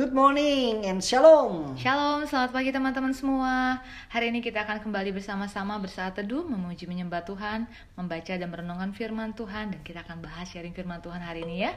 Good morning and shalom. Shalom, selamat pagi teman-teman semua. Hari ini kita akan kembali bersama-sama bersaat teduh, memuji menyembah Tuhan, membaca dan merenungkan firman Tuhan dan kita akan bahas sharing firman Tuhan hari ini ya.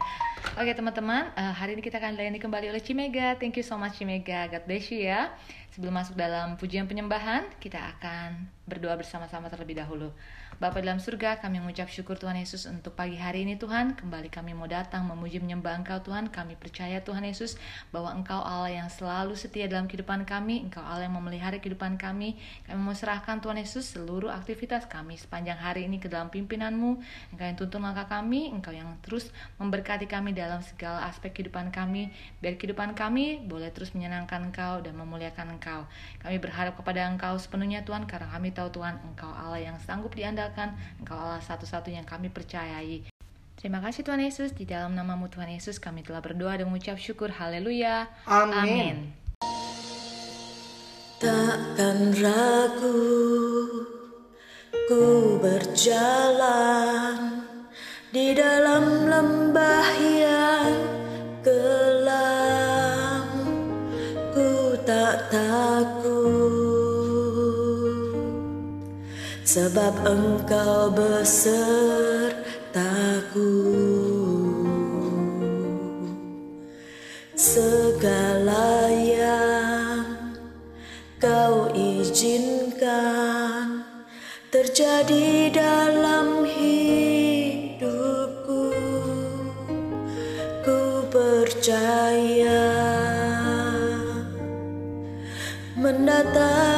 Oke teman-teman, uh, hari ini kita akan dilayani kembali oleh Cimega. Thank you so much Cimega. God bless you ya. Sebelum masuk dalam pujian penyembahan, kita akan berdoa bersama-sama terlebih dahulu. Bapa dalam surga, kami mengucap syukur Tuhan Yesus untuk pagi hari ini Tuhan. Kembali kami mau datang memuji menyembah Engkau Tuhan. Kami percaya Tuhan Yesus bahwa Engkau Allah yang selalu setia dalam kehidupan kami. Engkau Allah yang memelihara kehidupan kami. Kami mau serahkan Tuhan Yesus seluruh aktivitas kami sepanjang hari ini ke dalam pimpinanmu. Engkau yang tuntun langkah kami. Engkau yang terus memberkati kami dalam segala aspek kehidupan kami. Biar kehidupan kami boleh terus menyenangkan Engkau dan memuliakan Engkau. Kami berharap kepada Engkau sepenuhnya Tuhan karena kami tahu Tuhan Engkau Allah yang sanggup diandalkan mengandalkan Engkau Allah satu-satunya yang kami percayai. Terima kasih Tuhan Yesus, di dalam namamu Tuhan Yesus kami telah berdoa dan mengucap syukur. Haleluya. Amin. Amin. Takkan ragu ku berjalan di dalam sebab engkau besertaku. Segala yang kau izinkan terjadi dalam hidupku. Ku percaya mendatangkan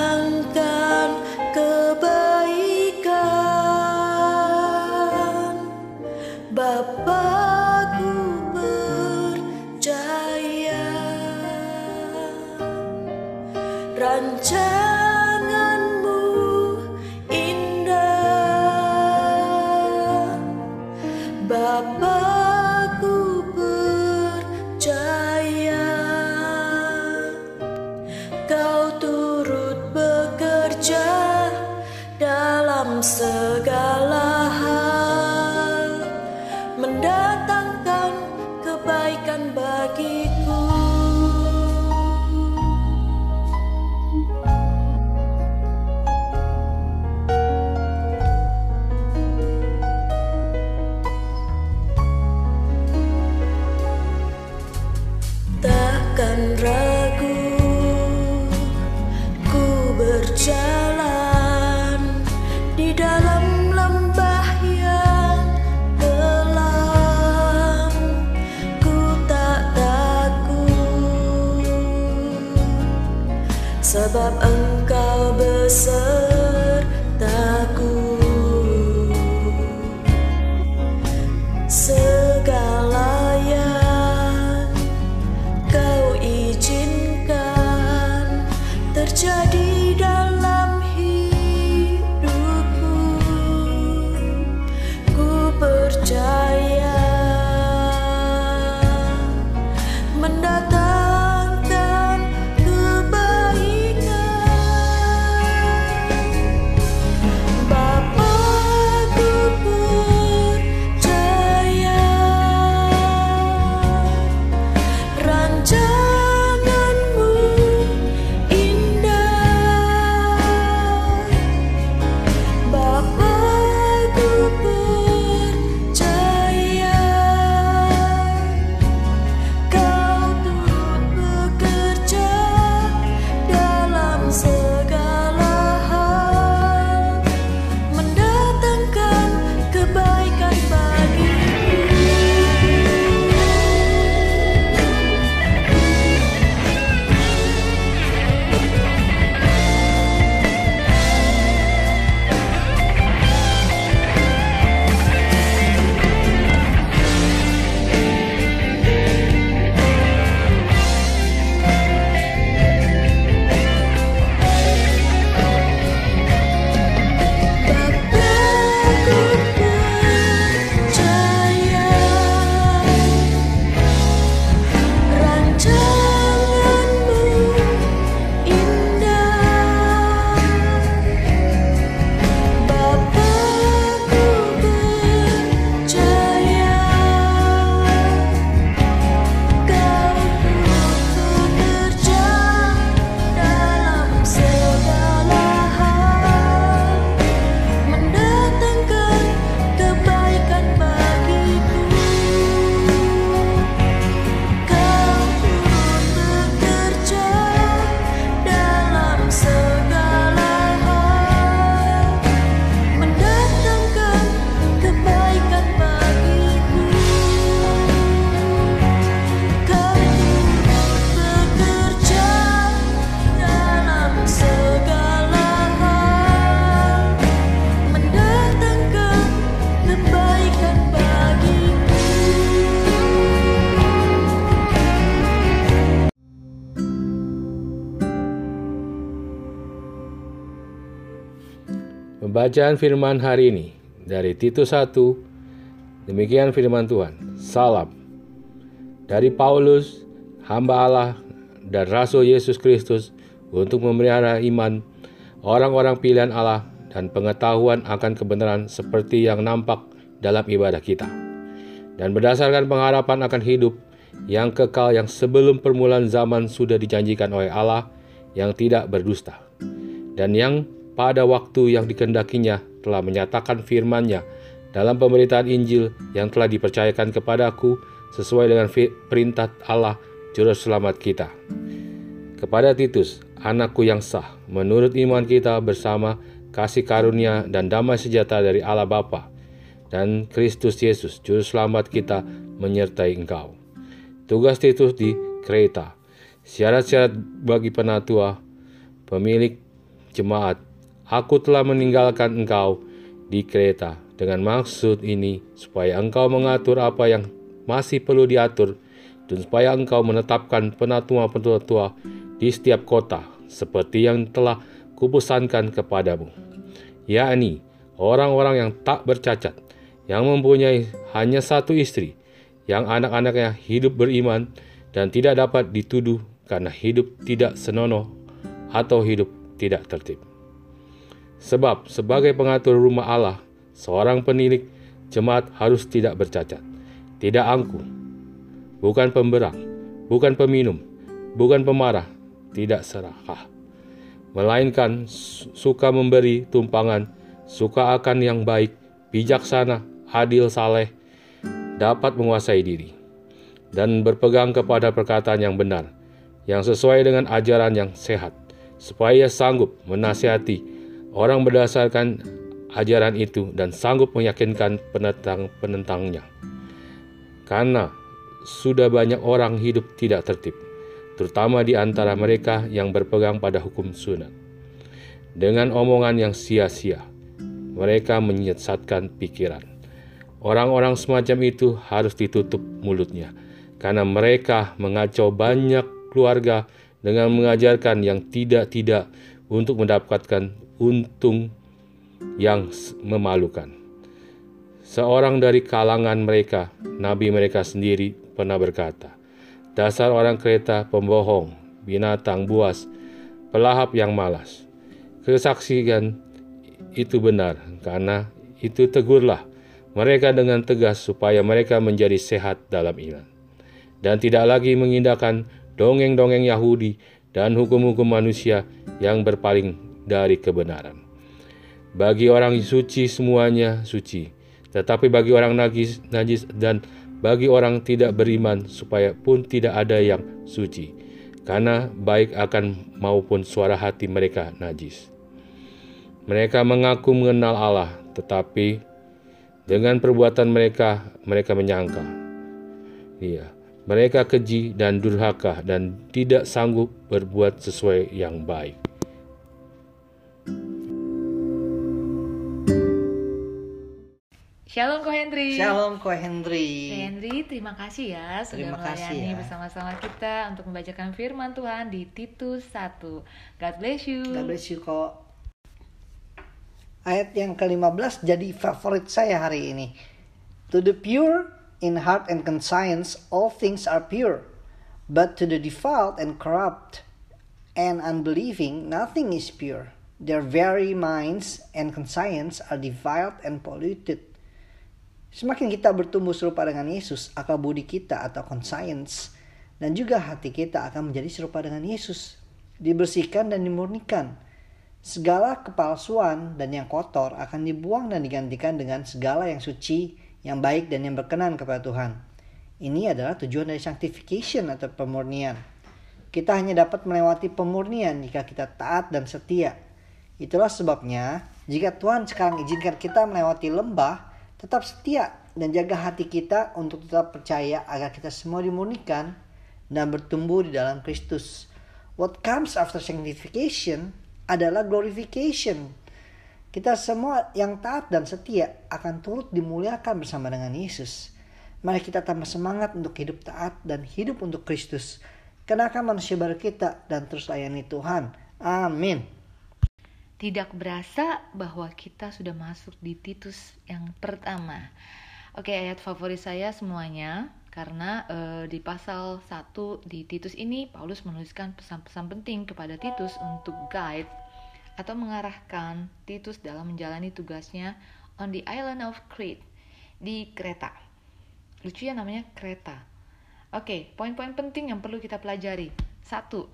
Bacaan firman hari ini dari Titus 1. Demikian firman Tuhan. Salam. Dari Paulus, hamba Allah dan Rasul Yesus Kristus untuk memelihara iman orang-orang pilihan Allah dan pengetahuan akan kebenaran seperti yang nampak dalam ibadah kita. Dan berdasarkan pengharapan akan hidup yang kekal yang sebelum permulaan zaman sudah dijanjikan oleh Allah yang tidak berdusta. Dan yang pada waktu yang dikendakinya telah menyatakan firman-Nya dalam pemberitaan Injil yang telah dipercayakan kepadaku sesuai dengan perintah Allah Juru Selamat kita. Kepada Titus, anakku yang sah, menurut iman kita bersama kasih karunia dan damai sejahtera dari Allah Bapa dan Kristus Yesus, Juru Selamat kita, menyertai engkau. Tugas Titus di Kreta, syarat-syarat bagi penatua, pemilik jemaat, Aku telah meninggalkan engkau di kereta dengan maksud ini supaya engkau mengatur apa yang masih perlu diatur dan supaya engkau menetapkan penatua-penatua di setiap kota seperti yang telah kupesankan kepadamu, yakni orang-orang yang tak bercacat, yang mempunyai hanya satu istri, yang anak-anaknya hidup beriman dan tidak dapat dituduh karena hidup tidak senonoh atau hidup tidak tertib. Sebab sebagai pengatur rumah Allah, seorang penilik jemaat harus tidak bercacat, tidak angkuh, bukan pemberang, bukan peminum, bukan pemarah, tidak serakah, melainkan suka memberi tumpangan, suka akan yang baik, bijaksana, adil, saleh, dapat menguasai diri, dan berpegang kepada perkataan yang benar, yang sesuai dengan ajaran yang sehat, supaya sanggup menasihati orang berdasarkan ajaran itu dan sanggup meyakinkan penentang-penentangnya. Karena sudah banyak orang hidup tidak tertib, terutama di antara mereka yang berpegang pada hukum sunat. Dengan omongan yang sia-sia, mereka menyesatkan pikiran. Orang-orang semacam itu harus ditutup mulutnya, karena mereka mengacau banyak keluarga dengan mengajarkan yang tidak-tidak untuk mendapatkan untung yang memalukan. Seorang dari kalangan mereka, nabi mereka sendiri, pernah berkata, "Dasar orang kereta pembohong, binatang buas, pelahap yang malas." Kesaksian itu benar, karena itu tegurlah mereka dengan tegas supaya mereka menjadi sehat dalam iman, dan tidak lagi mengindahkan dongeng-dongeng Yahudi dan hukum-hukum manusia yang berpaling dari kebenaran. Bagi orang suci semuanya suci, tetapi bagi orang najis, najis dan bagi orang tidak beriman supaya pun tidak ada yang suci, karena baik akan maupun suara hati mereka najis. Mereka mengaku mengenal Allah, tetapi dengan perbuatan mereka, mereka menyangka. Iya, mereka keji dan durhaka dan tidak sanggup berbuat sesuai yang baik. Shalom Ko Henry. Shalom Ko Henry. Ko Henry, terima kasih ya sudah Terima kasih melayani ya. bersama-sama kita untuk membacakan firman Tuhan di Titus 1. God bless you. God bless you kok. Ayat yang ke-15 jadi favorit saya hari ini. To the pure in heart and conscience all things are pure. But to the defiled and corrupt and unbelieving nothing is pure. Their very minds and conscience are defiled and polluted. Semakin kita bertumbuh serupa dengan Yesus, akal budi kita atau conscience dan juga hati kita akan menjadi serupa dengan Yesus, dibersihkan dan dimurnikan. Segala kepalsuan dan yang kotor akan dibuang dan digantikan dengan segala yang suci, yang baik dan yang berkenan kepada Tuhan. Ini adalah tujuan dari sanctification atau pemurnian. Kita hanya dapat melewati pemurnian jika kita taat dan setia. Itulah sebabnya, jika Tuhan sekarang izinkan kita melewati lembah, tetap setia dan jaga hati kita untuk tetap percaya agar kita semua dimurnikan dan bertumbuh di dalam Kristus. What comes after sanctification adalah glorification. Kita semua yang taat dan setia akan turut dimuliakan bersama dengan Yesus. Mari kita tambah semangat untuk hidup taat dan hidup untuk Kristus. Kenakan manusia baru kita dan terus layani Tuhan. Amin. Tidak berasa bahwa kita sudah masuk di Titus yang pertama. Oke, ayat favorit saya semuanya karena eh, di pasal 1 di Titus ini Paulus menuliskan pesan-pesan penting kepada Titus untuk guide atau mengarahkan Titus dalam menjalani tugasnya on the island of Crete di Kreta. Lucu ya namanya Kreta. Oke, poin-poin penting yang perlu kita pelajari. Satu,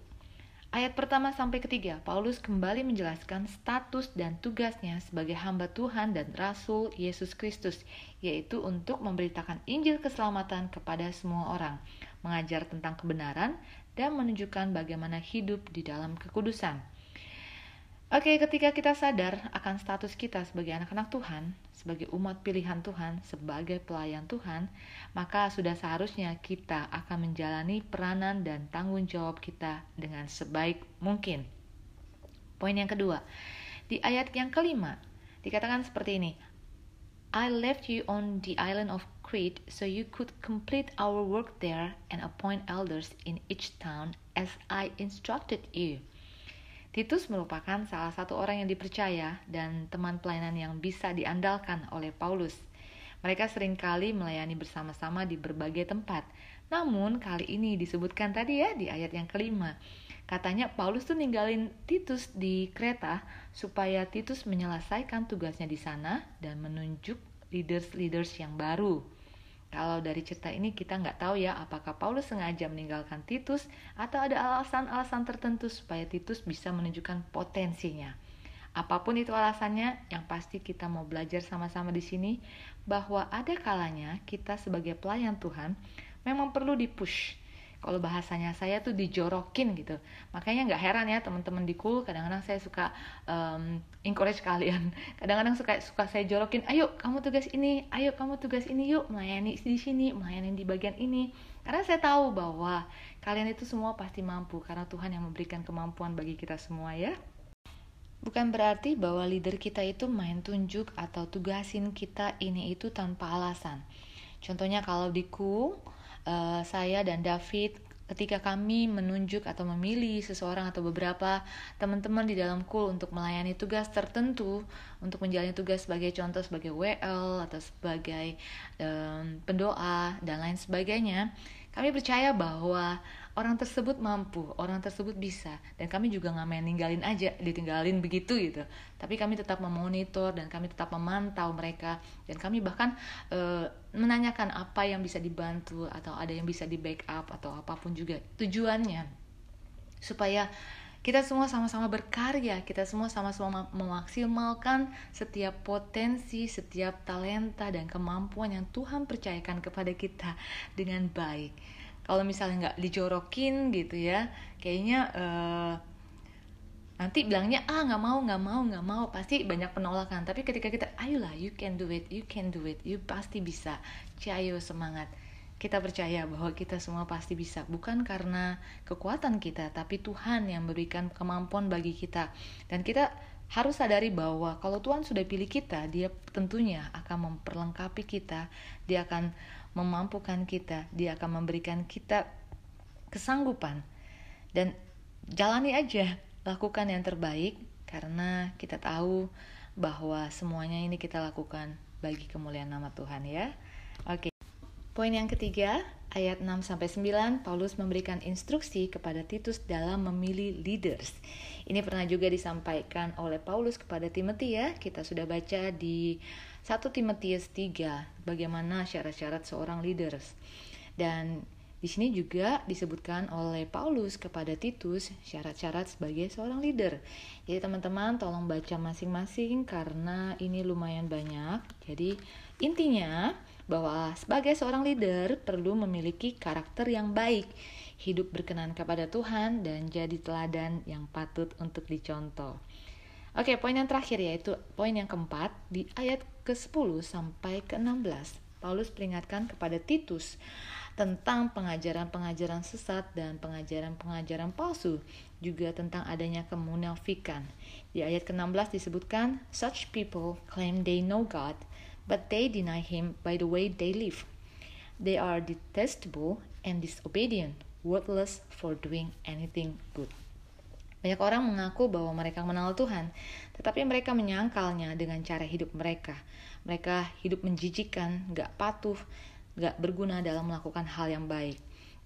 Ayat pertama sampai ketiga, Paulus kembali menjelaskan status dan tugasnya sebagai hamba Tuhan dan Rasul Yesus Kristus, yaitu untuk memberitakan Injil keselamatan kepada semua orang, mengajar tentang kebenaran, dan menunjukkan bagaimana hidup di dalam kekudusan. Oke, ketika kita sadar akan status kita sebagai anak-anak Tuhan, sebagai umat pilihan Tuhan, sebagai pelayan Tuhan, maka sudah seharusnya kita akan menjalani peranan dan tanggung jawab kita dengan sebaik mungkin. Poin yang kedua, di ayat yang kelima dikatakan seperti ini: I left you on the island of Crete so you could complete our work there and appoint elders in each town as I instructed you. Titus merupakan salah satu orang yang dipercaya dan teman pelayanan yang bisa diandalkan oleh Paulus. Mereka sering kali melayani bersama-sama di berbagai tempat. Namun kali ini disebutkan tadi ya di ayat yang kelima. Katanya Paulus tuh ninggalin Titus di Kreta supaya Titus menyelesaikan tugasnya di sana dan menunjuk leaders-leaders yang baru. Kalau dari cerita ini kita nggak tahu ya apakah Paulus sengaja meninggalkan Titus atau ada alasan-alasan tertentu supaya Titus bisa menunjukkan potensinya. Apa pun itu alasannya, yang pasti kita mau belajar sama-sama di sini bahwa ada kalanya kita sebagai pelayan Tuhan memang perlu dipush. Kalau bahasanya saya tuh dijorokin gitu. Makanya nggak heran ya teman-teman di kul kadang-kadang saya suka um, encourage kalian. Kadang-kadang suka suka saya jorokin, ayo kamu tugas ini, ayo kamu tugas ini yuk melayani di sini, melayani di bagian ini. Karena saya tahu bahwa kalian itu semua pasti mampu karena Tuhan yang memberikan kemampuan bagi kita semua ya. Bukan berarti bahwa leader kita itu main tunjuk atau tugasin kita ini itu tanpa alasan. Contohnya kalau di KU, uh, saya dan David ketika kami menunjuk atau memilih seseorang atau beberapa teman-teman di dalam KUL untuk melayani tugas tertentu, untuk menjalani tugas sebagai contoh sebagai WL atau sebagai um, pendoa dan lain sebagainya, kami percaya bahwa orang tersebut mampu, orang tersebut bisa, dan kami juga nggak main ninggalin aja, ditinggalin begitu gitu. Tapi kami tetap memonitor dan kami tetap memantau mereka, dan kami bahkan e, menanyakan apa yang bisa dibantu atau ada yang bisa di backup atau apa pun juga tujuannya supaya kita semua sama-sama berkarya, kita semua sama-sama memaksimalkan setiap potensi, setiap talenta dan kemampuan yang Tuhan percayakan kepada kita dengan baik. Kalau misalnya nggak dijorokin gitu ya, kayaknya uh, nanti bilangnya ah nggak mau nggak mau nggak mau. Pasti banyak penolakan. Tapi ketika kita ayolah you can do it, you can do it, you pasti bisa, cayo semangat. Kita percaya bahwa kita semua pasti bisa, bukan karena kekuatan kita, tapi Tuhan yang memberikan kemampuan bagi kita, dan kita harus sadari bahwa kalau Tuhan sudah pilih kita, Dia tentunya akan memperlengkapi kita, Dia akan memampukan kita, Dia akan memberikan kita kesanggupan, dan jalani aja, lakukan yang terbaik, karena kita tahu bahwa semuanya ini kita lakukan bagi kemuliaan nama Tuhan ya. Oke. Poin yang ketiga, ayat 6 sampai 9, Paulus memberikan instruksi kepada Titus dalam memilih leaders. Ini pernah juga disampaikan oleh Paulus kepada Timothy ya. Kita sudah baca di 1 Timotius 3 bagaimana syarat-syarat seorang leaders. Dan di sini juga disebutkan oleh Paulus kepada Titus syarat-syarat sebagai seorang leader. Jadi teman-teman tolong baca masing-masing karena ini lumayan banyak. Jadi intinya bahwa sebagai seorang leader perlu memiliki karakter yang baik, hidup berkenan kepada Tuhan, dan jadi teladan yang patut untuk dicontoh. Oke, poin yang terakhir yaitu poin yang keempat di ayat ke-10 sampai ke-16. Paulus peringatkan kepada Titus tentang pengajaran-pengajaran sesat dan pengajaran-pengajaran palsu, juga tentang adanya kemunafikan. Di ayat ke-16 disebutkan, such people claim they know God, but they deny him by the way they live. They are detestable and disobedient, worthless for doing anything good. Banyak orang mengaku bahwa mereka mengenal Tuhan, tetapi mereka menyangkalnya dengan cara hidup mereka. Mereka hidup menjijikan, gak patuh, gak berguna dalam melakukan hal yang baik.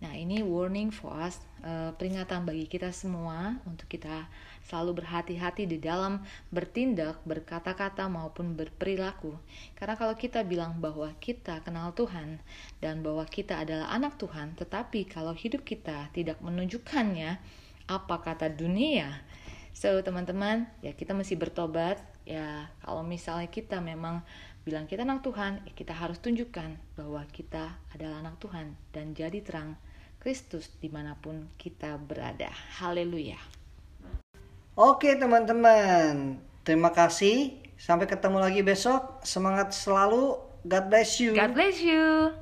Nah, ini warning for us, eh, peringatan bagi kita semua untuk kita selalu berhati-hati di dalam bertindak, berkata-kata maupun berperilaku. Karena kalau kita bilang bahwa kita kenal Tuhan dan bahwa kita adalah anak Tuhan, tetapi kalau hidup kita tidak menunjukkannya, apa kata dunia? So, teman-teman, ya kita mesti bertobat. Ya, kalau misalnya kita memang bilang kita anak Tuhan, ya kita harus tunjukkan bahwa kita adalah anak Tuhan dan jadi terang Kristus di mana pun kita berada. Haleluya. Oke teman-teman, terima kasih. Sampai ketemu lagi besok. Semangat selalu. God bless you. God bless you.